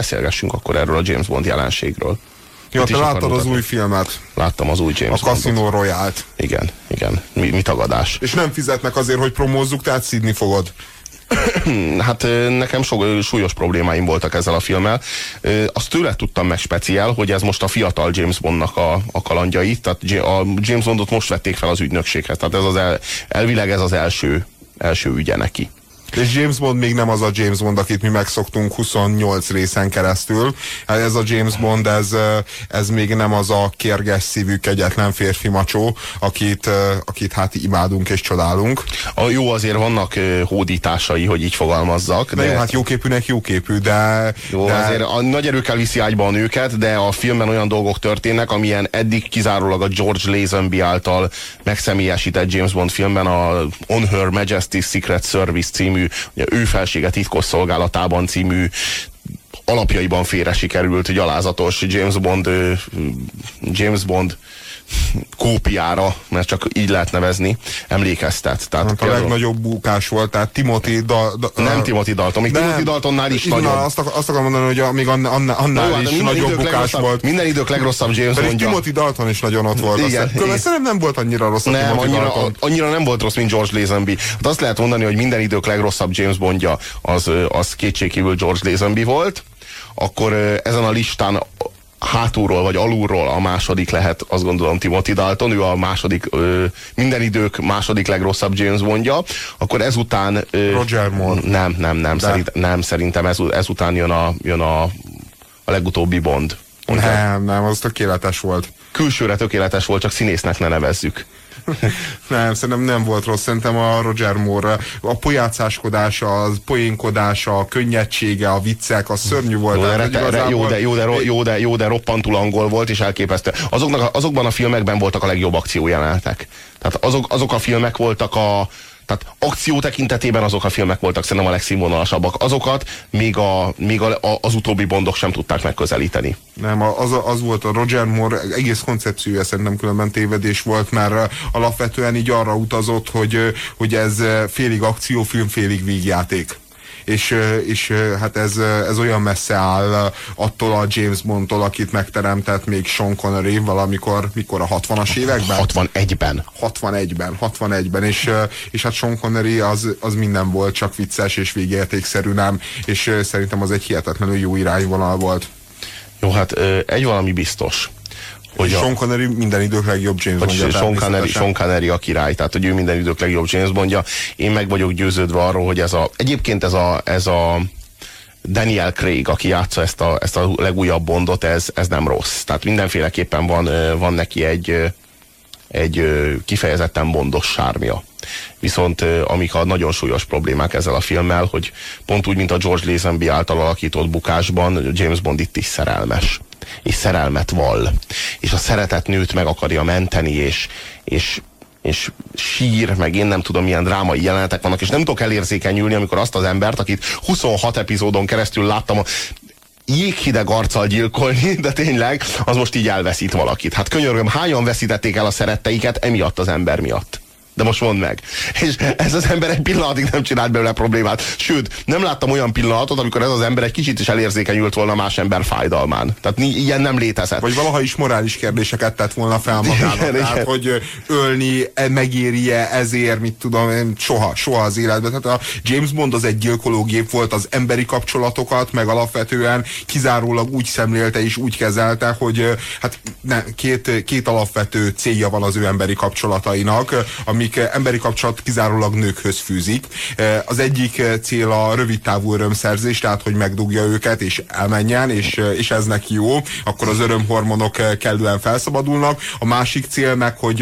beszélgessünk akkor erről a James Bond jelenségről. Ja, te láttad az új filmet? Láttam az új James A Casino Royale-t. Igen, igen. Mi, mi tagadás? És nem fizetnek azért, hogy promózzuk, tehát szidni fogod. hát nekem so, súlyos problémáim voltak ezzel a filmmel. Azt tőle tudtam meg speciál, hogy ez most a fiatal James Bondnak a, a kalandjai, tehát a James Bondot most vették fel az ügynökséghez, tehát ez az el, elvileg ez az első, első ügye neki. És James Bond még nem az a James Bond, akit mi megszoktunk 28 részen keresztül. Hát ez a James Bond, ez, ez még nem az a kérges szívű, kegyetlen férfi macsó, akit, akit hát imádunk és csodálunk. A jó, azért vannak hódításai, hogy így fogalmazzak. De, de jó, hát jóképűnek jóképű, de... Jó, de... azért a nagy erőkkel viszi ágyba a nőket, de a filmben olyan dolgok történnek, amilyen eddig kizárólag a George Lazenby által megszemélyesített James Bond filmben a On Her Majesty's Secret Service című ugye ő felsége titkos szolgálatában című alapjaiban félre sikerült gyalázatos James Bond James Bond kópiára, mert csak így lehet nevezni, emlékeztet. Tehát hát a legnagyobb bukás volt, tehát Timothy da, da, Nem Timothy Dalton, még Timothy Daltonnál is nagyon. Azt, azt akarom mondani, hogy még annál, annál Jó, hát is nagyobb bukás volt. Minden idők legrosszabb James Bondja. Timothy Dalton is nagyon ott volt. Igen. Szerintem nem volt annyira rossz nem, annyira, Dalton. annyira nem volt rossz, mint George Lazenby. Hát azt lehet mondani, hogy minden idők legrosszabb James Bondja az, az kétségkívül George Lazenby volt akkor ezen a listán hátulról vagy alulról a második lehet, azt gondolom Timothy Dalton, ő a második, ö, minden idők második legrosszabb James Bondja, akkor ezután... Ö, Roger Moore. Nem, nem, nem, szerint, nem szerintem ez, ezután jön a, jön a, a legutóbbi Bond. Mondja. Nem, nem, az tökéletes volt. Külsőre tökéletes volt, csak színésznek ne nevezzük. nem, szerintem nem volt rossz. Szerintem a Roger Moore a pojácáskodása, a poénkodása, a könnyedsége, a viccek, a szörnyű volt. Jó, de, re, igazából... jó, de, jó, de, jó, de, jó, de roppantul angol volt, és elképesztő. Azoknak, azokban a filmekben voltak a legjobb akciójelenetek. Tehát azok, azok a filmek voltak a, tehát akció tekintetében azok a filmek voltak szerintem a legszínvonalasabbak. Azokat még, a, még a, a, az utóbbi bondok sem tudták megközelíteni. Nem, az, az volt a Roger Moore egész koncepciója szerintem különben tévedés volt, mert alapvetően így arra utazott, hogy, hogy ez félig akciófilm, félig vígjáték és, és hát ez, ez olyan messze áll attól a James Bondtól, akit megteremtett még Sean Connery valamikor, mikor a 60-as években? 61-ben. 61-ben, 61-ben, és, és hát Sean Connery az, az minden volt, csak vicces és végértékszerű nem, és szerintem az egy hihetetlenül jó irányvonal volt. Jó, hát egy valami biztos hogy Sean Connery minden idők legjobb James Bondja. Sean Connery, Sean Connery a király, tehát hogy ő minden idők legjobb James Bondja. Én meg vagyok győződve arról, hogy ez a, egyébként ez a, ez a Daniel Craig, aki játsza ezt a, ezt a legújabb Bondot, ez, ez nem rossz. Tehát mindenféleképpen van, van neki egy, egy kifejezetten bondos sármia. Viszont amik a nagyon súlyos problémák ezzel a filmmel, hogy pont úgy, mint a George Lazenby által alakított bukásban, James Bond itt is szerelmes és szerelmet vall. És a szeretet nőt meg akarja menteni, és, és, és sír, meg én nem tudom, milyen drámai jelenetek vannak, és nem tudok elérzékenyülni, amikor azt az embert, akit 26 epizódon keresztül láttam a jéghideg arccal gyilkolni, de tényleg, az most így elveszít valakit. Hát könyörgöm, hányan veszítették el a szeretteiket emiatt az ember miatt? De most mondd meg. És ez az ember egy pillanatig nem csinált belőle problémát. Sőt, nem láttam olyan pillanatot, amikor ez az ember egy kicsit is elérzékenyült volna más ember fájdalmán. Tehát ilyen nem létezett. Vagy valaha is morális kérdéseket tett volna fel magának. Igen, Tehát, igen. hogy ölni, e, megéri-e ezért, mit tudom, soha, soha az életben. Tehát a James Bond az egy gyilkológép volt, az emberi kapcsolatokat, meg alapvetően kizárólag úgy szemlélte és úgy kezelte, hogy hát ne, két, két alapvető célja van az ő emberi kapcsolatainak, amik amik emberi kapcsolat kizárólag nőkhöz fűzik. Eh, az egyik eh, cél a rövid távú örömszerzés, tehát hogy megdugja őket és elmenjen, és, eh, és ez neki jó, akkor az örömhormonok kellően felszabadulnak. A másik cél meg, hogy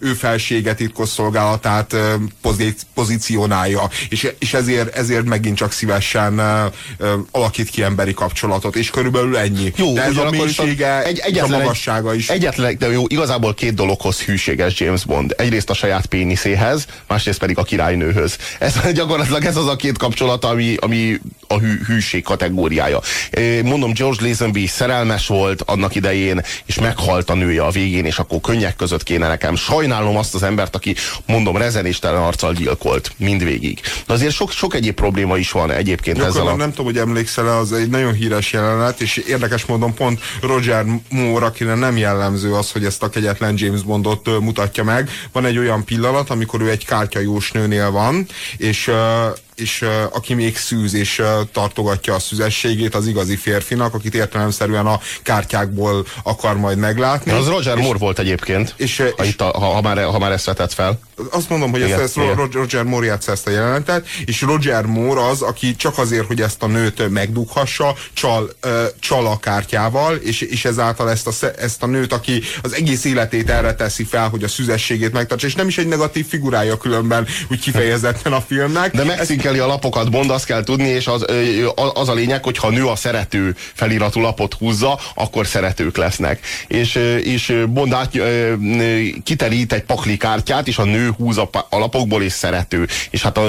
ő felsége titkosszolgálatát pozícionálja, és, és ezért, ezért megint csak szívesen alakít ki emberi kapcsolatot, és körülbelül ennyi. Jó, de ez a mélysége, egy, egyetlen, a magassága is. Egyetlen, de jó, igazából két dologhoz hűséges James Bond. Egyrészt a saját pénz néniszéhez, másrészt pedig a királynőhöz. Ez gyakorlatilag ez az a két kapcsolat, ami, ami a hű, hűség kategóriája. Mondom, George Lazenby szerelmes volt annak idején, és meghalt a nője a végén, és akkor könnyek között kéne nekem. Sajnálom azt az embert, aki, mondom, rezenéstelen arccal gyilkolt mindvégig. De azért sok, sok egyéb probléma is van egyébként Gyakorlan, ezzel a... Nem tudom, hogy emlékszel az egy nagyon híres jelenet, és érdekes módon pont Roger Moore, akire nem jellemző az, hogy ezt a kegyetlen James Bondot mutatja meg. Van egy olyan pillanat, amikor ő egy kártyajós nőnél van, és és uh, aki még szűz és uh, tartogatja a szüzességét az igazi férfinak, akit értelemszerűen a kártyákból akar majd meglátni. Az Roger és, Moore volt egyébként, és, ha, itt a, ha, ha, már, ha már ezt vetett fel. Azt mondom, hogy igen, ezt, ezt Roger Moore játsza ezt a jelenetet, és Roger Moore az, aki csak azért, hogy ezt a nőt megdughassa, csal, uh, csal a kártyával, és, és ezáltal ezt a, ezt a nőt, aki az egész életét erre teszi fel, hogy a szüzességét megtartsa, és nem is egy negatív figurája különben úgy kifejezetten a filmnek. De megszínkeli a lapokat, Bond, azt kell tudni, és az, az a lényeg, hogy ha nő a szerető feliratú lapot húzza, akkor szeretők lesznek. És, és Bond át, kiterít egy pakli kártyát, és a nő húz a, a lapokból, és szerető. És hát a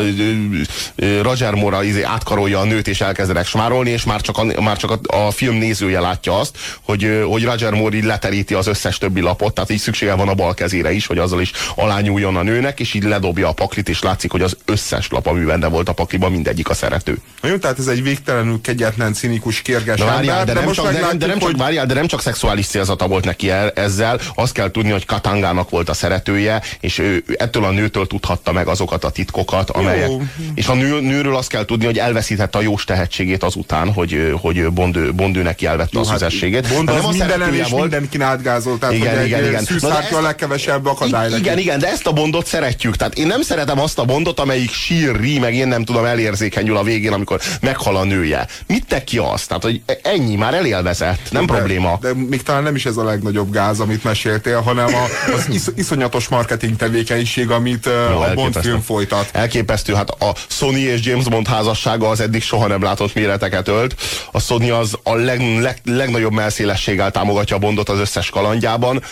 Roger Moore izé átkarolja a nőt, és elkezdenek smárolni, és már csak a, már csak a, a film nézője látja azt, hogy, hogy Roger Moore leteríti az összes többi lapot, tehát így szüksége van a bal kezére is, hogy azzal is alányuljon a nőnek, és így ledobja a paklit, és látszik, hogy az összes lap, ami benne volt a pakliban, mindegyik a szerető. Na jó, tehát ez egy végtelenül kegyetlen, cinikus, kérges de várjál, ember, de, de, nem csak, de, de nem csak, hogy... várjál, de nem csak szexuális célzata volt neki el, ezzel, azt kell tudni, hogy Katangának volt a szeretője, és ő ettől a nőtől tudhatta meg azokat a titkokat, amelyek... Jó. És a nő, nőről azt kell tudni, hogy elveszítette a jós tehetségét azután, hogy, hogy Bond, Bond neki elvette jó, a szüzességét. Hát Bond az nem a minden és volt. mindenkin átgázolt, tehát igen, hogy igen, igen. Szűzhártya a legkevesebb akadály. Igen, igen, de ezt a Bondot szeretjük. Tehát én nem szeretem azt a Bondot, amelyik sírri, meg én nem tudom, elérzékenyül a végén, amikor meghal a nője. Mit te ki azt? Tehát, hogy ennyi, már elélvezett, nem de, probléma. De még talán nem is ez a legnagyobb gáz, amit meséltél, hanem a, az is, iszonyatos marketing tevékenység, amit Jó, a Bond film folytat. Elképesztő, hát a Sony és James Bond házassága az eddig soha nem látott méreteket ölt. A Sony az a leg, leg, legnagyobb melszélességgel támogatja a Bondot az összes kalandjában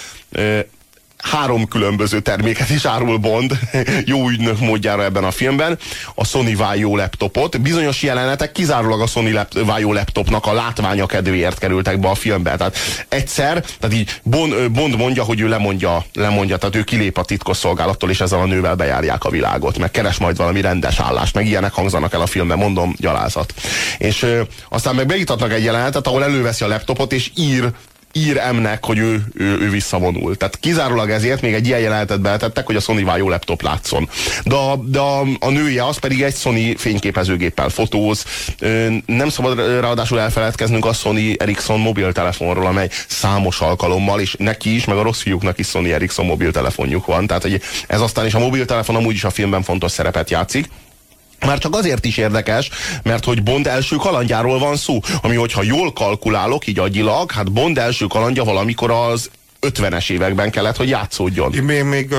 három különböző terméket is árul Bond jó ügynök módjára ebben a filmben. A Sony Vaio laptopot. Bizonyos jelenetek kizárólag a Sony lap, Vaio laptopnak a látványa kedvéért kerültek be a filmbe. Tehát egyszer, tehát így Bond, Bond mondja, hogy ő lemondja, lemondja, tehát ő kilép a titkosszolgálattól, és ezzel a nővel bejárják a világot, meg keres majd valami rendes állást, meg ilyenek hangzanak el a filmben, mondom, gyalázat. És ö, aztán meg beítatnak egy jelenetet, ahol előveszi a laptopot, és ír ír M-nek, hogy ő, ő, ő visszavonul. Tehát kizárólag ezért még egy ilyen jelenetet beletettek, hogy a Sony jó laptop látszon. De, a, de a, a nője az pedig egy Sony fényképezőgéppel fotóz. Nem szabad ráadásul elfeledkeznünk a Sony Ericsson mobiltelefonról, amely számos alkalommal, és neki is, meg a rossz fiúknak is Sony Ericsson mobiltelefonjuk van. Tehát hogy ez aztán is a mobiltelefon amúgy is a filmben fontos szerepet játszik. Már csak azért is érdekes, mert hogy Bond első kalandjáról van szó, ami hogyha jól kalkulálok, így agyilag, hát Bond első kalandja valamikor az 50-es években kellett, hogy játszódjon. Én még,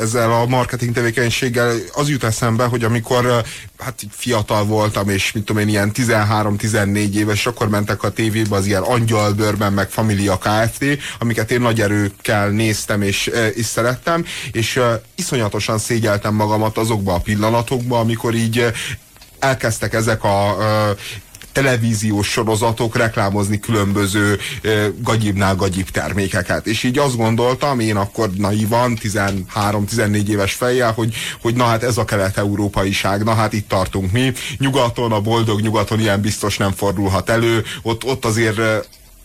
ezzel a marketing tevékenységgel az jut eszembe, hogy amikor hát fiatal voltam, és mit tudom én, ilyen 13-14 éves, akkor mentek a tévébe az ilyen Angyalbőrben, meg Familia Kft., amiket én nagy erőkkel néztem és, és szerettem, és iszonyatosan szégyeltem magamat azokba a pillanatokba, amikor így elkezdtek ezek a televíziós sorozatok reklámozni különböző gagyibnál gagyib termékeket. És így azt gondoltam, én akkor naivan, 13-14 éves fejjel, hogy, hogy na hát ez a kelet-európaiság, na hát itt tartunk mi. Nyugaton, a boldog nyugaton ilyen biztos nem fordulhat elő, ott, ott azért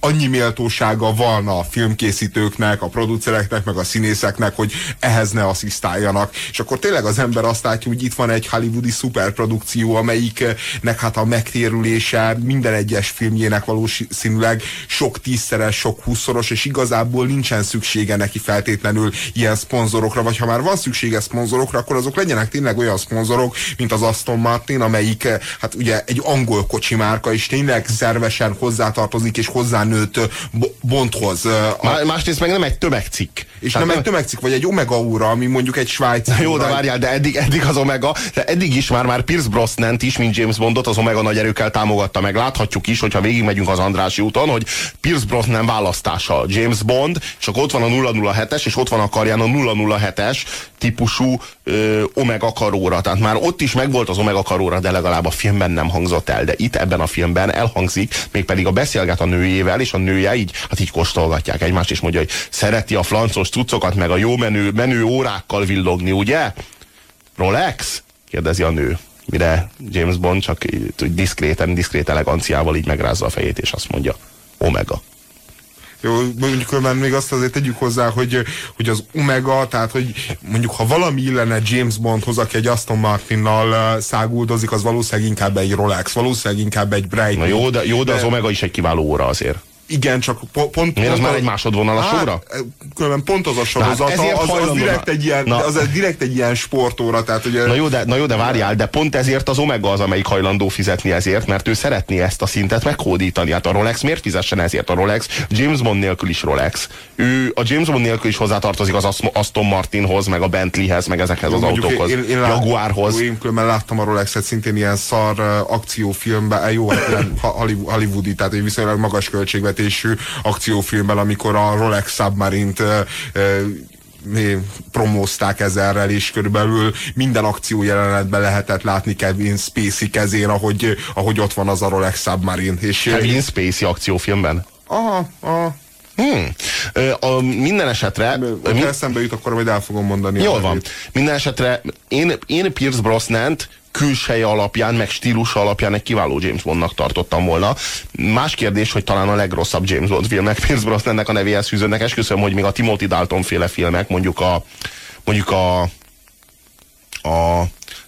annyi méltósága van a filmkészítőknek, a producereknek, meg a színészeknek, hogy ehhez ne asszisztáljanak. És akkor tényleg az ember azt látja, hogy itt van egy hollywoodi szuperprodukció, amelyiknek hát a megtérülése minden egyes filmjének valószínűleg sok tízszeres, sok húszszoros, és igazából nincsen szüksége neki feltétlenül ilyen szponzorokra, vagy ha már van szüksége szponzorokra, akkor azok legyenek tényleg olyan szponzorok, mint az Aston Martin, amelyik hát ugye egy angol kocsimárka, és tényleg szervesen hozzátartozik, és hozzá felnőtt Bondhoz. Má, másrészt meg nem egy tömegcikk. És Tehát nem egy tömegcikk, vagy egy Omega óra, ami mondjuk egy svájci. Jó, de várjál, de eddig, eddig az Omega, de eddig is már, már Pierce Brosnan is, mint James Bondot, az Omega nagy erőkkel támogatta meg. Láthatjuk is, hogyha végigmegyünk az Andrási úton, hogy Pierce Brosnan választása James Bond, csak ott van a 007-es, és ott van a karján a 007-es típusú ö, Omega karóra. Tehát már ott is megvolt az Omega karóra, de legalább a filmben nem hangzott el. De itt ebben a filmben elhangzik, mégpedig a beszélget a nőjével, és a nője így, hát így kóstolgatják egymást, és mondja, hogy szereti a flancos cuccokat, meg a jó menő, menő órákkal villogni, ugye? Rolex? kérdezi a nő. Mire James Bond csak diszkréten, diszkrét eleganciával így megrázza a fejét, és azt mondja, Omega. Jó, mondjuk már még azt azért tegyük hozzá, hogy, hogy az Omega, tehát hogy mondjuk ha valami illene James Bondhoz, aki egy Aston Martinnal száguldozik, az valószínűleg inkább egy Rolex, valószínűleg inkább egy Breitling. Na jó, de, jó, de az Omega is egy kiváló óra azért. Igen, csak po pont... Miért az már egy másodvonalas hát, óra? Különben pont az a sorozata, hát az, az, direkt egy ilyen, na, az direkt egy ilyen sportóra. Tehát, ugye, na, jó, de, na jó, de várjál, de pont ezért az Omega az, amelyik hajlandó fizetni ezért, mert ő szeretné ezt a szintet meghódítani. Hát a Rolex miért fizessen ezért a Rolex? James Bond nélkül is Rolex. Ő a James Bond nélkül is hozzátartozik az Aston Martinhoz, meg a Bentleyhez, meg ezekhez jó, az autókhoz. Én, én Jaguarhoz. Én különben láttam a Rolexet szintén ilyen szar akciófilmben, jó, hát hollywoodi, tehát egy viszonylag magas költségvetésű akció akciófilmben, amikor a Rolex Submarine-t promózták ezerrel, és körülbelül minden akció jelenetben lehetett látni Kevin Spacey kezén, ahogy, ahogy ott van az a Rolex Submarine. És, Kevin Spacey akciófilmben? Aha, aha. Hmm. A, minden esetre... Ha mi... eszembe jut, akkor majd el fogom mondani. Jól van. Minden esetre én, én Pierce Brosnant külseje alapján, meg stílus alapján egy kiváló James Bondnak tartottam volna. Más kérdés, hogy talán a legrosszabb James Bond filmnek Pierce Brosnannek a nevéhez fűződnek. Esküszöm, hogy még a Timothy Dalton féle filmek, mondjuk a mondjuk a a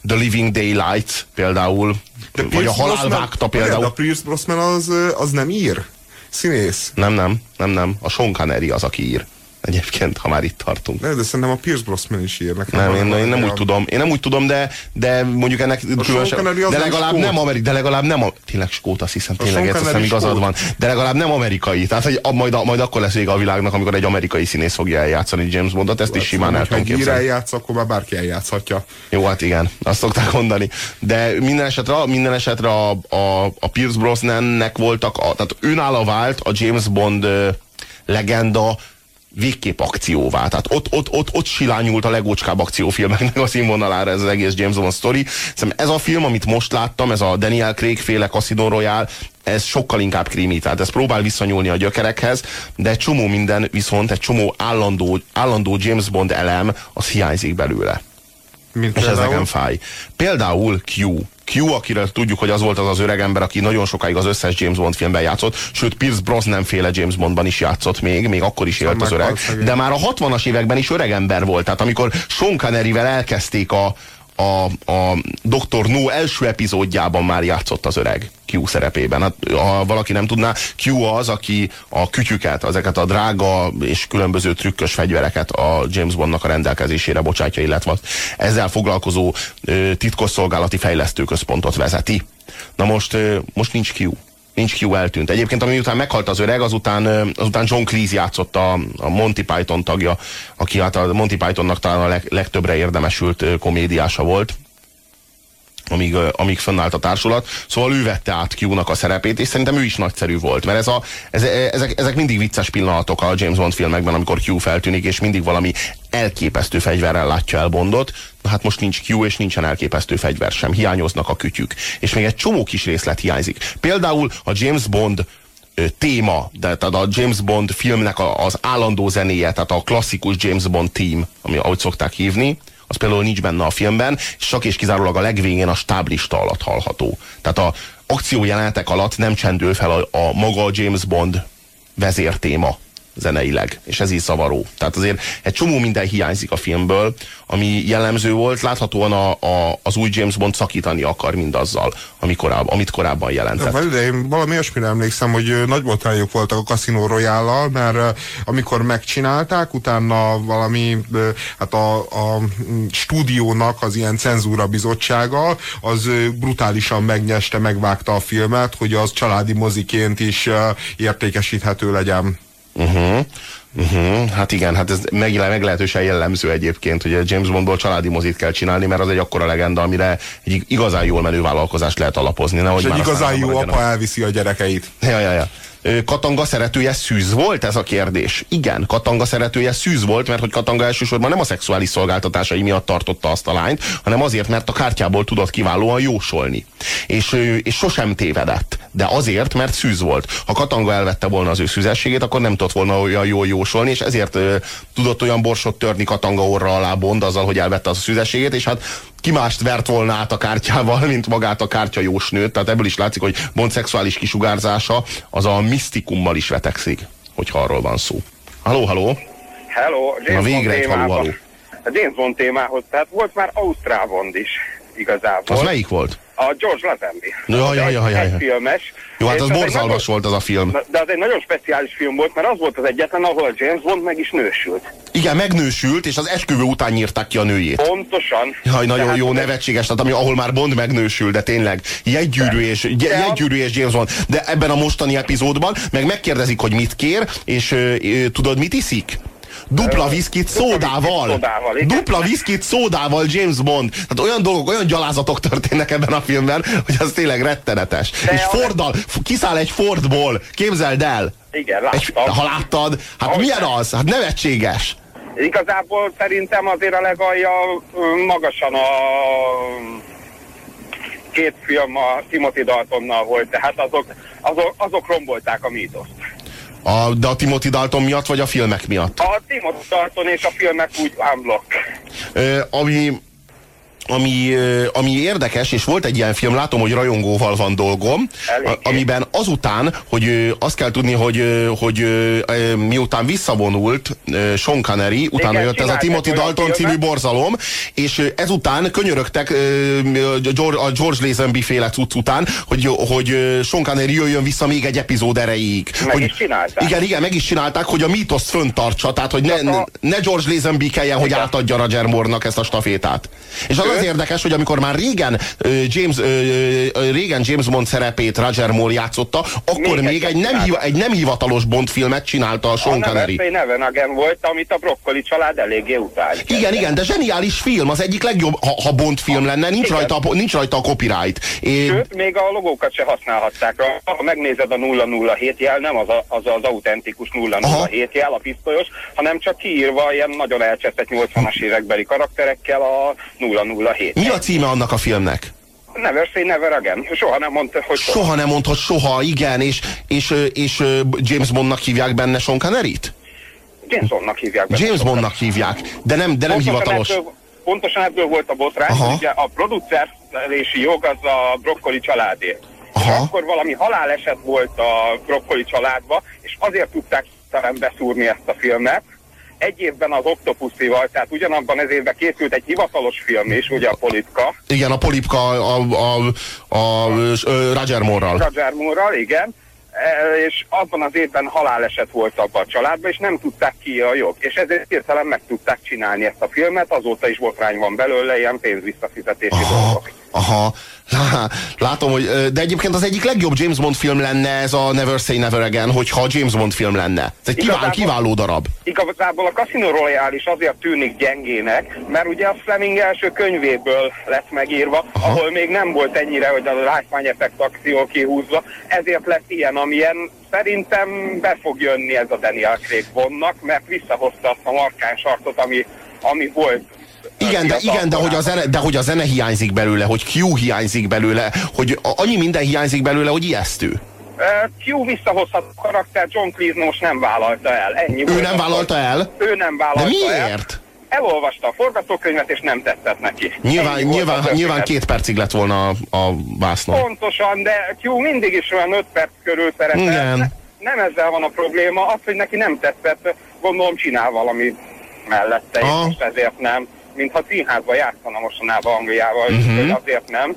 The Living Daylights például, de vagy a Halál vágta például. De a Pierce Brosnan az, az nem ír? Színész? Nem, nem, nem, nem. A Sean Connery az, aki ír egyébként, ha már itt tartunk. De, de szerintem a Pierce Brosnan is ír nekem. Nem, én, én nem úgy tudom, én nem úgy tudom, de, de mondjuk ennek különösen, de legalább nem amerikai, de legalább nem, a, tényleg skót, azt hiszem, tényleg ezt hiszem igazad van, de legalább nem amerikai, tehát hogy majd, majd akkor lesz vége a világnak, amikor egy amerikai színész fogja eljátszani James Bondot, ezt is hát, simán el tudom képzelni. Ha eljátsz, akkor már bárki eljátszhatja. Jó, hát igen, azt szokták mondani. De minden esetre, minden esetre a, a, a Pierce Brosnannek voltak, a, tehát önálló vált a James Bond legenda végképp akcióvá. Tehát ott, ott, ott, ott silányult a legócskább akciófilmeknek a színvonalára ez az egész James Bond story. Szerintem ez a film, amit most láttam, ez a Daniel Craig féle Casino Royale, ez sokkal inkább krimi, tehát ez próbál visszanyúlni a gyökerekhez, de egy csomó minden viszont, egy csomó állandó, állandó James Bond elem, az hiányzik belőle. Mint és ez nekem fáj. Például Q. Q, akiről tudjuk, hogy az volt az az öreg ember, aki nagyon sokáig az összes James Bond filmben játszott, sőt Pierce Brosnan féle James Bondban is játszott még, még akkor is élt az öreg, de már a 60-as években is öreg ember volt, tehát amikor Sean Connery-vel elkezdték a, a, a Dr. No első epizódjában már játszott az öreg Q szerepében. Hát, ha valaki nem tudná, Q az, aki a kütyüket, ezeket a drága és különböző trükkös fegyvereket a James Bondnak a rendelkezésére bocsátja, illetve ezzel foglalkozó ö, titkosszolgálati fejlesztőközpontot vezeti. Na most, most nincs Q nincs Q eltűnt. Egyébként, ami után meghalt az öreg, azután, azután John Cleese játszott a, a Monty Python tagja, aki hát a Monty Pythonnak talán a leg, legtöbbre érdemesült komédiása volt amíg, amíg fönnállt a társulat. Szóval ő vette át Q-nak a szerepét, és szerintem ő is nagyszerű volt, mert ez a, ez, ezek, ezek mindig vicces pillanatok a James Bond filmekben, amikor Q feltűnik, és mindig valami elképesztő fegyverrel látja el Bondot. Hát most nincs Q, és nincsen elképesztő fegyver sem. Hiányoznak a kütyük. És még egy csomó kis részlet hiányzik. Például a James Bond téma, de tehát a James Bond filmnek az állandó zenéje, tehát a klasszikus James Bond team, ami ahogy szokták hívni, az például nincs benne a filmben, és csak és kizárólag a legvégén a stáblista alatt hallható. Tehát a akciójelenetek alatt nem csendül fel a, a maga James Bond vezértéma. Zeneileg, és ez így szavaró. Tehát azért egy csomó minden hiányzik a filmből, ami jellemző volt, láthatóan a, a, az új James Bond szakítani akar mindazzal, ami korább, amit korábban jelentett. De én valami olyasmire emlékszem, hogy nagy botrányok voltak a Casino royale mert amikor megcsinálták, utána valami, hát a, a stúdiónak az ilyen cenzúra bizottsága, az brutálisan megnyeste, megvágta a filmet, hogy az családi moziként is értékesíthető legyen. Uh-huh. Uh-huh. Hát igen, hát ez meg, meglehetősen jellemző egyébként, hogy James Bondból családi mozit kell csinálni, mert az egy akkora legenda, amire egy igazán jól menő vállalkozást lehet alapozni. Nehogy És egy igazán jó apa elviszi a gyerekeit. Ja, ja, ja. Katanga szeretője szűz volt ez a kérdés? Igen, Katanga szeretője szűz volt, mert hogy Katanga elsősorban nem a szexuális szolgáltatásai miatt tartotta azt a lányt, hanem azért, mert a kártyából tudott kiválóan jósolni. És, és sosem tévedett. De azért, mert szűz volt. Ha Katanga elvette volna az ő szűzességét, akkor nem tudott volna olyan jól jósolni, és ezért ö, tudott olyan borsot törni Katanga orra alá Bond azzal, hogy elvette az a szűzességét, és hát ki mást vert volna át a kártyával, mint magát a kártya jósnőt. Tehát ebből is látszik, hogy Bond szexuális kisugárzása az a misztikummal is vetekszik, hogyha arról van szó. Haló, haló! Hello, James Na végre egy haló, haló. A James Bond témához, tehát volt már Ausztrál Bond is igazából. Az melyik volt? A George Lazenby. Ja, ja, ja, ja, ja. filmes. Jó, hát az borzalmas volt az a film. De az egy nagyon speciális film volt, mert az volt az egyetlen, ahol James Bond meg is nősült. Igen, megnősült, és az esküvő után nyírták ki a nőjét. Pontosan. Jaj, nagyon Tehát jó, nevetséges, tehát ami, ahol már Bond megnősül, de tényleg jegygyűrű és, jegygyűrű és James Bond. De ebben a mostani epizódban meg megkérdezik, hogy mit kér, és ö, ö, tudod, mit iszik? Dupla viszkit szódával. Dupla viszkit szódával James Bond. Tehát olyan dolgok, olyan gyalázatok történnek ebben a filmben, hogy az tényleg rettenetes. De és Forddal, kiszáll egy Fordból, képzeld el. Igen, láttam. Egy, ha láttad, hát Ahogy milyen az? Hát nevetséges. Igazából szerintem azért a legalja magasan a két film a Timothy Daltonnal volt, tehát azok, azok, azok rombolták a mítoszt. A, de a Timothy Dalton miatt, vagy a filmek miatt? A Timothy Dalton és a filmek úgy unblock. ami ami, ami érdekes, és volt egy ilyen film, látom, hogy rajongóval van dolgom, a, amiben azután, hogy azt kell tudni, hogy, hogy miután visszavonult Sean Connery, utána Igen, jött ez a Timothy Dalton című borzalom, és ezután könyörögtek a George Lazenby féle cucc után, hogy, hogy Sean Connery jöjjön vissza még egy epizód erejéig. Meg hogy, is csinálták. Igen, igen, meg is csinálták, hogy a mítoszt föntartsa, tehát hogy ne, ne George Lazenby kelljen, igen. hogy átadja Roger Moore-nak ezt a stafétát. És az az érdekes, hogy amikor már régen James, régen James Bond szerepét Roger Moore játszotta, akkor még, még egy, nem hiva, egy nem hivatalos Bond filmet csinálta a Sean Connery. A Neven volt, amit a Broccoli család eléggé utál. Igen, igen, de zseniális film, az egyik legjobb, ha, ha Bond film lenne, nincs rajta, nincs rajta a copyright. É... Sőt, még a logókat se használhatták. Ha megnézed a 007 jel, nem az a, az, az autentikus 007 Aha. jel, a pisztolyos, hanem csak kiírva ilyen nagyon elcseszett 80-as évekbeli karakterekkel a 007. Mi a címe annak a filmnek? Never say never again. Soha nem mondta, hogy soha. Soha nem mondta, soha, igen, és, és, és James Bondnak hívják benne Sean Connery-t? James Bondnak hívják benne. James Bondnak hívják, de nem, de nem pontosan hivatalos. Ebből, pontosan ebből volt a botrány, Aha. ugye a producerési jog az a brokkoli családé. Aha. És akkor valami haláleset volt a brokkoli családba, és azért tudták beszúrni ezt a filmet, egy évben az Octopuszival, tehát ugyanabban ez évben készült egy hivatalos film is, ugye a Polipka. Igen, a Polipka a, a, a, a Roger Moore-ral. Roger Moore-ral, igen e, és abban az évben haláleset volt abban a családban, és nem tudták ki a jog. És ezért hirtelen meg tudták csinálni ezt a filmet, azóta is botrány van belőle, ilyen pénzvisszafizetési dolgok. Aha, látom, hogy, de egyébként az egyik legjobb James Bond film lenne ez a Never Say Never Again, hogyha James Bond film lenne. Ez egy kiváló, kiváló darab. Igazából a Casino Royale is azért tűnik gyengének, mert ugye a Fleming első könyvéből lett megírva, Aha. ahol még nem volt ennyire, hogy a látványeffekt effekt akció kihúzva, ezért lett ilyen, amilyen szerintem be fog jönni ez a Daniel Craig Bondnak, mert visszahozta azt a markáns arcot, ami, ami volt igen, de, igen de, hogy a zene, de hogy a zene hiányzik belőle, hogy Q hiányzik belőle, hogy annyi minden hiányzik belőle, hogy ijesztő. Q visszahozhat a karakter, John Cleese most nem vállalta el. Ennyi ő nem vállalta el? Ő nem vállalta De miért? El elolvasta a forgatókönyvet, és nem tetszett neki. Nyilván, nyilván, nyilván két percig lett volna a, a vásznon. Pontosan, de Q mindig is olyan öt perc körül szeretett. Igen nem ezzel van a probléma, az, hogy neki nem tetszett, gondolom csinál valami mellette, és Aha. most ezért nem. Mintha színházba játszana mostanában Angliával, Mhm. uh-huh. hogy azért nem.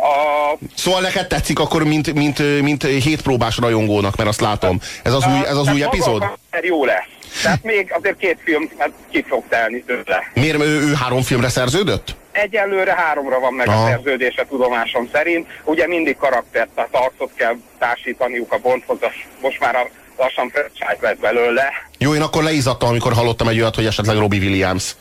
A, Szóval neked tetszik akkor, mint, mint, mint hétpróbás rajongónak, mert azt látom. Ez az új, ez az tehát új epizód? jó lesz. Tehát még azért két film hát ki fog telni tőle. Miért ő, ő három filmre szerződött? Egyelőre háromra van meg Aha. a szerződése tudomásom szerint. Ugye mindig karaktert, tehát arcot kell társítaniuk a Bondhoz, az most már a lassan franchise lett belőle. Jó, én akkor leizadtam, amikor hallottam egy olyat, hogy esetleg Robbie Williams.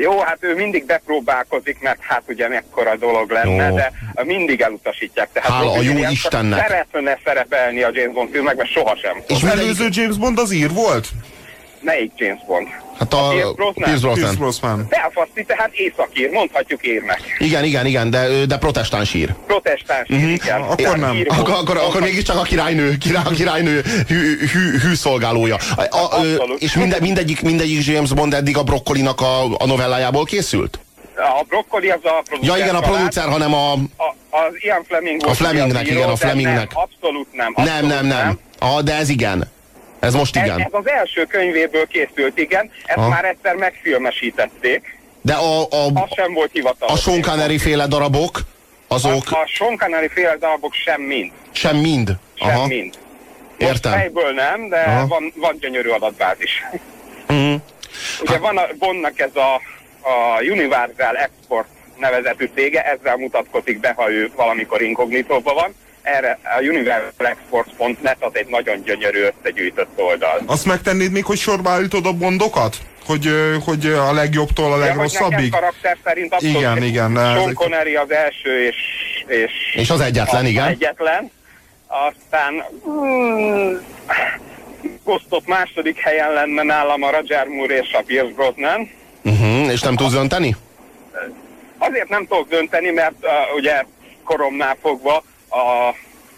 Jó, hát ő mindig bepróbálkozik, mert hát ugye mekkora dolog lenne, Jó. de mindig elutasítják. Tehát Hála a jó Istennek. Szeretne szerepelni a James Bond filmekben, sohasem. És Az előző James Bond az ír volt? Melyik James Bond? Hát a Pierce Brosnan? Pierce Brosnan. Brosnan. Belfasti, tehát északír, mondhatjuk érnek. Igen, igen, igen, de, de protestáns ír. Protestáns, Mhm. igen. Akkor nem. Ír- Akkor, akkor, akkor mégiscsak a királynő, király, a királynő hű, hű, hű szolgálója. A, a, Abszolút. és minde, mindegyik, mindegyik James Bond eddig a brokkolinak a, a novellájából készült? A brokkoli az a producer Ja igen, a producer, hanem a... A, az Ian Fleming A Flemingnek, író, igen, a Flemingnek. Nem, abszolút nem. Nem, Abszolút nem, nem. Ah, de ez igen. Ez most Ez, igen. ez az első könyvéből készült, igen. Ezt Aha. már egyszer megfilmesítették. De a, a, Az sem volt hivatalos. a Sean féle darabok, azok A, a Sean féle darabok sem mind. sem mind. Sem Aha, mind. Most értem. fejből nem, de Aha. van, van gyönyörű adatbázis. Mhm. Ugye van a Bondnak ez a, a Universal Export nevezetű cége, ezzel mutatkozik be, ha ő valamikor inkognitóban van. Erre a universalexports.net az egy nagyon gyönyörű összegyűjtött oldal. Azt megtennéd még, hogy sorba állítod a bondokat? Hogy, hogy a legjobbtól a Ja, legrosszabbig? karakter szerint abszolút Igen, igen, Sean ezek- Connery az első és, és, És az egyetlen, a- igen. egyetlen. Aztán Ghost második helyen lenne nálam a Roger Moore és a Pierce Brosnan. Uh-huh. És nem tudsz dönteni? Azért nem tudok dönteni, mert uh, ugye koromnál fogva a,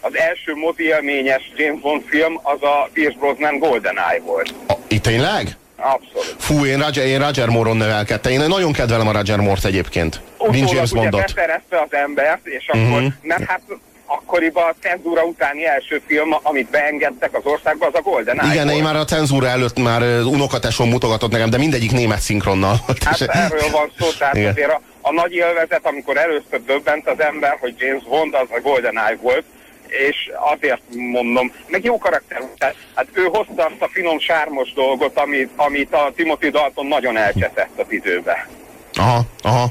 az első mozi élményes James Bond film az a Pierce Brosnan GoldenEye volt. A, itt tényleg? Abszolút. Fú, én Roger, én Roger Moore-on nevelkedtem. Én nagyon kedvelem a Roger Moore-t egyébként. Mint James ugye Bondot. beszerezte az embert, és akkor, Mhm. mert hát akkoriban a cenzúra utáni első film, amit beengedtek az országba, az a Golden Eye Igen, volt. én már a cenzúra előtt már unokatesom mutogatott nekem, de mindegyik német szinkronnal volt. Hát erről van szó, tehát Igen. azért a, a nagy élvezet, amikor először döbbent az ember, hogy James Bond az a Golden Eye volt, és azért mondom, meg jó karakter, tehát, hát ő hozta azt a finom sármos dolgot, amit, amit a Timothy Dalton nagyon elcseszett az időbe. Aha, aha.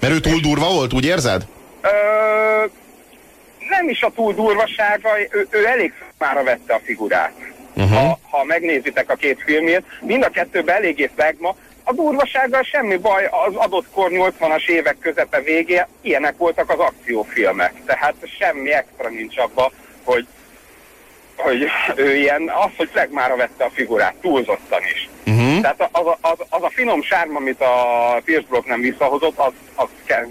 Mert ő túl durva volt, úgy érzed? Ö, nem is a túl durvasága, ő, ő elég már vette a figurát. Uh-huh. Ha, ha megnézitek a két filmét, mind a kettőben eléggé szegma. A durvasággal semmi baj, az adott kor 80-as évek közepe végé, ilyenek voltak az akciófilmek. Tehát semmi extra nincs abba, hogy, hogy ő ilyen, az, hogy Flegmára vette a figurát, túlzottan is. Uh-huh. Tehát az, a- az, az a finom sárm, amit a Pierce Brosnan visszahozott, az, az, kell,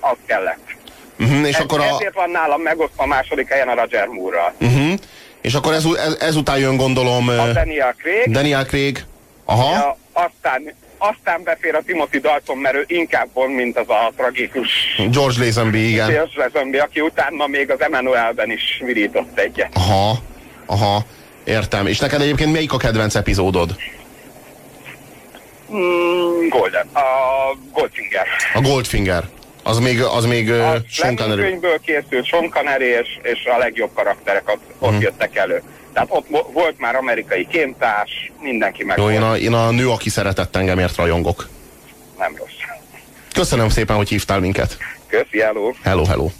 az kellett. Uh-huh. És, Ez, akkor a, Ezért van nálam megosztva a második helyen a Roger Moore-ral. uh-huh. és akkor ez, ez, ezután jön gondolom A Daniel Craig, Daniel Craig. Aha. ja, aztán, aztán befér a Timothy Dalton, mert ő inkább Bond, mint az a tragikus George Lazenby, igen. Pierce Lazenby, aki utána még az Emmanuelben is virított egyet. Aha, aha. Értem. És neked egyébként melyik a kedvenc epizódod? Mm, Golden, a Goldfinger. A Goldfinger. Az még, az még A Sean Connery. könyvből készült Sean Connery és, és a legjobb karakterek ott, ott Mhm. jöttek elő. Tehát ott volt már amerikai kémtárs, mindenki meg Jó, én a, én a nő, aki szeretett engemért rajongok. Nem rossz. Köszönöm szépen, hogy hívtál minket. Köszi, hello. Hello, hello.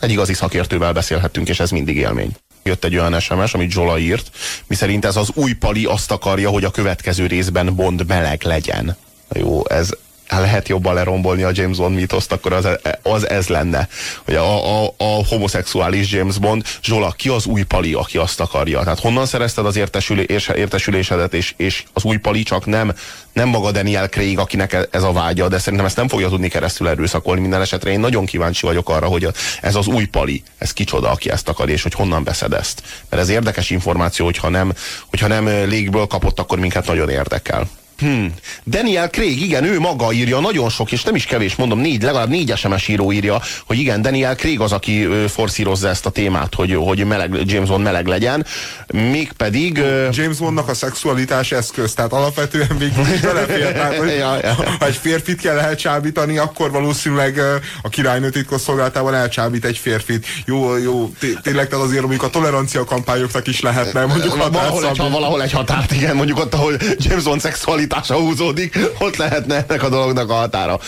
Egy igazi szakértővel beszélhettünk, és ez mindig élmény. Jött egy olyan SMS, amit Zsola írt, miszerint ez az új pali azt akarja, hogy a következő részben Bond meleg legyen. Jó, ez lehet jobban lerombolni a James Bond mítoszt, akkor az, az ez lenne. Hogy a, a, a homoszexuális James Bond, Zsola, ki az új pali, aki azt akarja? Tehát honnan szerezted az értesülés, értesülésedet, és, és az új pali csak nem, nem maga Daniel Craig, akinek e- ez a vágya, de szerintem ezt nem fogja tudni keresztül erőszakolni minden esetre. Én nagyon kíváncsi vagyok arra, hogy ez az új pali, ez kicsoda, aki ezt akar, és hogy honnan veszed ezt. Mert ez érdekes információ, hogyha nem, hogyha nem légből kapott, akkor minket nagyon érdekel. Hmm. Daniel Craig, igen, ő maga írja, nagyon sok, és nem is kevés, mondom, négy, legalább négy SMS író írja, hogy igen, Daniel Craig az, aki forszírozza ezt a témát, hogy, hogy meleg, James Bond meleg legyen, mégpedig... James Bondnak a szexualitás eszköz, tehát alapvetően is belefér, tehát, hogy ja, ja. ha egy férfit kell elcsábítani, akkor valószínűleg a királynő titkosszolgálatában elcsábít egy férfit. Jó, jó, tényleg tehát azért mondjuk a tolerancia kampányoknak is lehetne mondjuk valahol egy, valahol egy határt, igen, mondjuk ott, ahol James Bond szexualitása húzódik, ott lehetne ennek a dolognak a határa.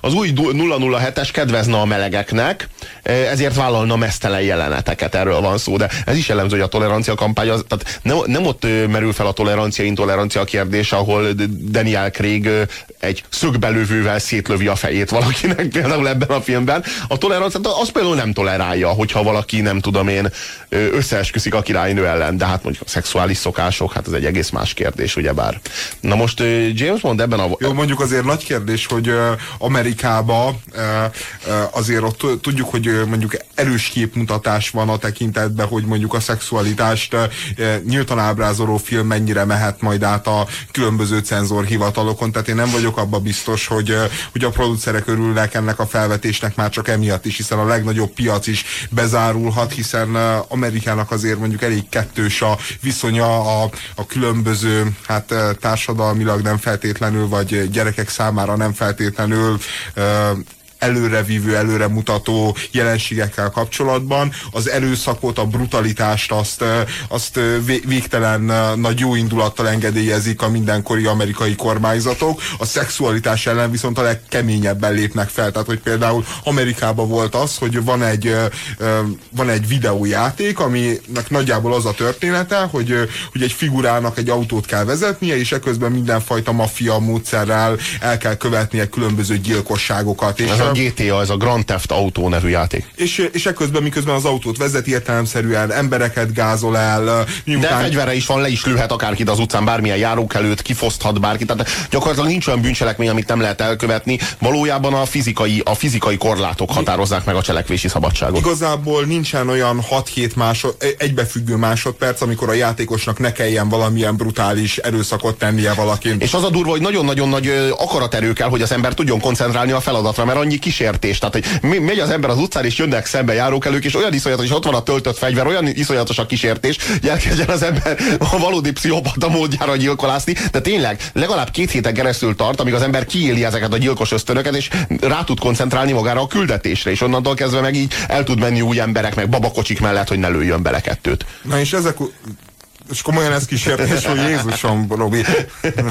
Az új 007-es kedvezne a melegeknek, ezért vállalna mesztelen jeleneteket, erről van szó, de ez is jellemző, hogy a tolerancia kampány, az, tehát nem, nem ott merül fel a tolerancia, intolerancia kérdés, ahol Daniel Craig egy szögbelövővel szétlövi a fejét valakinek, például ebben a filmben. A tolerancia, az például nem tolerálja, hogyha valaki, nem tudom én, összeesküszik a királynő ellen, de hát mondjuk a szexuális szokások, hát ez egy egész más kérdés, ugyebár. Na most James Bond ebben a... Jó, mondjuk azért nagy kérdés, hogy Amerikába azért ott tudjuk, hogy mondjuk erős képmutatás van a tekintetben, hogy mondjuk a szexualitást nyíltan ábrázoló film mennyire mehet majd át a különböző cenzorhivatalokon, tehát én nem vagyok abba biztos, hogy, hogy a producerek örülnek ennek a felvetésnek már csak emiatt is, hiszen a legnagyobb piac is bezárulhat, hiszen Amerikának azért mondjuk elég kettős a viszonya a, a különböző hát társadalmilag nem feltétlenül, vagy gyerekek számára nem feltétlenül előrevívő, előremutató jelenségekkel kapcsolatban. Az erőszakot, a brutalitást azt, azt végtelen nagy jó indulattal engedélyezik a mindenkori amerikai kormányzatok. A szexualitás ellen viszont a legkeményebben lépnek fel. Tehát, hogy például Amerikában volt az, hogy van egy, van egy videójáték, aminek nagyjából az a története, hogy, hogy egy figurának egy autót kell vezetnie, és ekközben mindenfajta maffia módszerrel el kell követnie különböző gyilkosságokat. És Ez a GTA, ez a Grand Theft Auto nevű játék. És, és ekközben, miközben az autót vezeti értelemszerűen, embereket gázol el. Miután... De fegyvere is van, le is lőhet akárkit az utcán, bármilyen járók előtt, kifoszthat bárkit. Tehát gyakorlatilag nincs olyan bűncselekmény, amit nem lehet elkövetni. Valójában a fizikai, a fizikai korlátok határozzák meg a cselekvési szabadságot. Igazából nincsen olyan 6-7 másod, egybefüggő másodperc, amikor a játékosnak ne kelljen valamilyen brutális erőszakot tennie valakin. És az a durva, hogy nagyon-nagyon nagy akaraterő kell, hogy az ember tudjon koncentrálni a feladatra, mert annyi kísértés. Tehát, hogy megy az ember az utcán, és jönnek szembe járókelők, és olyan iszonyatos, és ott van a töltött fegyver, olyan iszonyatos a kísértés, hogy elkezdjen az ember a valódi pszichopata módjára gyilkolászni. De tényleg legalább két héten keresztül tart, amíg az ember kiéli ezeket a gyilkos ösztönöket, és rá tud koncentrálni magára a küldetésre, és onnantól kezdve meg így el tud menni új emberek, meg babakocsik mellett, hogy ne lőjön bele kettőt. Na és ezek és komolyan ez kísértés, hogy Jézusom, Robi.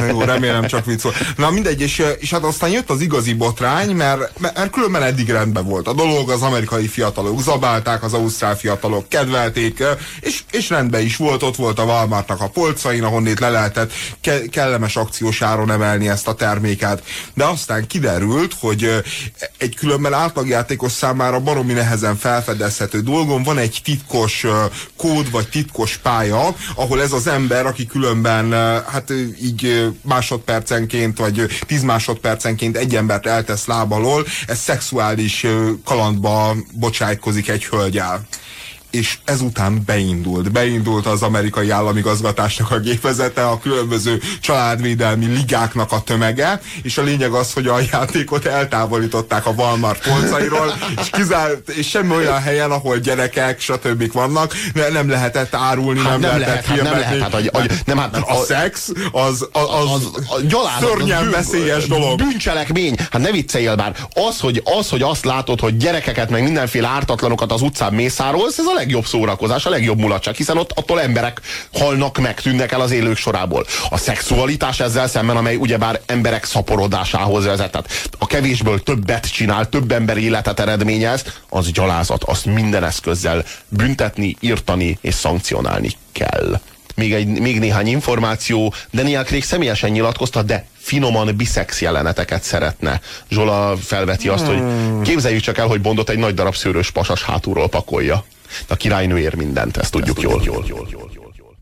Jó, remélem csak vicc volt. Na mindegy, és, és hát aztán jött az igazi botrány, mert, mert különben eddig rendben volt. A dolog az amerikai fiatalok zabálták, az ausztrál fiatalok kedvelték, és, és rendben is volt, ott volt a Walmartnak a polcain, ahonnét le lehetett ke kellemes akciós áron emelni ezt a terméket. De aztán kiderült, hogy egy különben átlagjátékos számára baromi nehezen felfedezhető dolgon van egy titkos kód, vagy titkos pálya, ahol ez az ember, aki különben hát így másodpercenként, vagy tíz másodpercenként egy embert eltesz lábalól, ez szexuális kalandba bocsájtkozik egy hölgyel és ezután beindult. Beindult az amerikai államigazgatásnak a gépezete, a különböző családvédelmi ligáknak a tömege, és a lényeg az, hogy a játékot eltávolították a Walmart polcairól, és, kizárt, és semmi olyan helyen, ahol gyerekek, stb. vannak, nem lehetett árulni, hát nem, nem lehetett lehet, hát nem lehet, hát, a, a, nem, hát, a, a szex az, az, az, az, az gyalázat, szörnyen az veszélyes dolog. Bűncselekmény. Hát ne vicceljél már. Az hogy, az, hogy azt látod, hogy gyerekeket, meg mindenféle ártatlanokat az utcán mészárolsz, ez a legjobb szórakozás, a legjobb mulatság, hiszen ott attól emberek halnak meg, tűnnek el az élők sorából. A szexualitás ezzel szemben, amely ugyebár emberek szaporodásához vezet, tehát a kevésből többet csinál, több ember életet eredményez, az gyalázat, azt minden eszközzel büntetni, írtani és szankcionálni kell még, egy, még néhány információ. Daniel Craig személyesen nyilatkozta, de finoman biszex jeleneteket szeretne. Zsola felveti azt, hmm. hogy képzeljük csak el, hogy Bondot egy nagy darab szőrös pasas hátulról pakolja. A királynő ér mindent, ezt tudjuk, ezt jól. Tudjuk jól, jól, jól.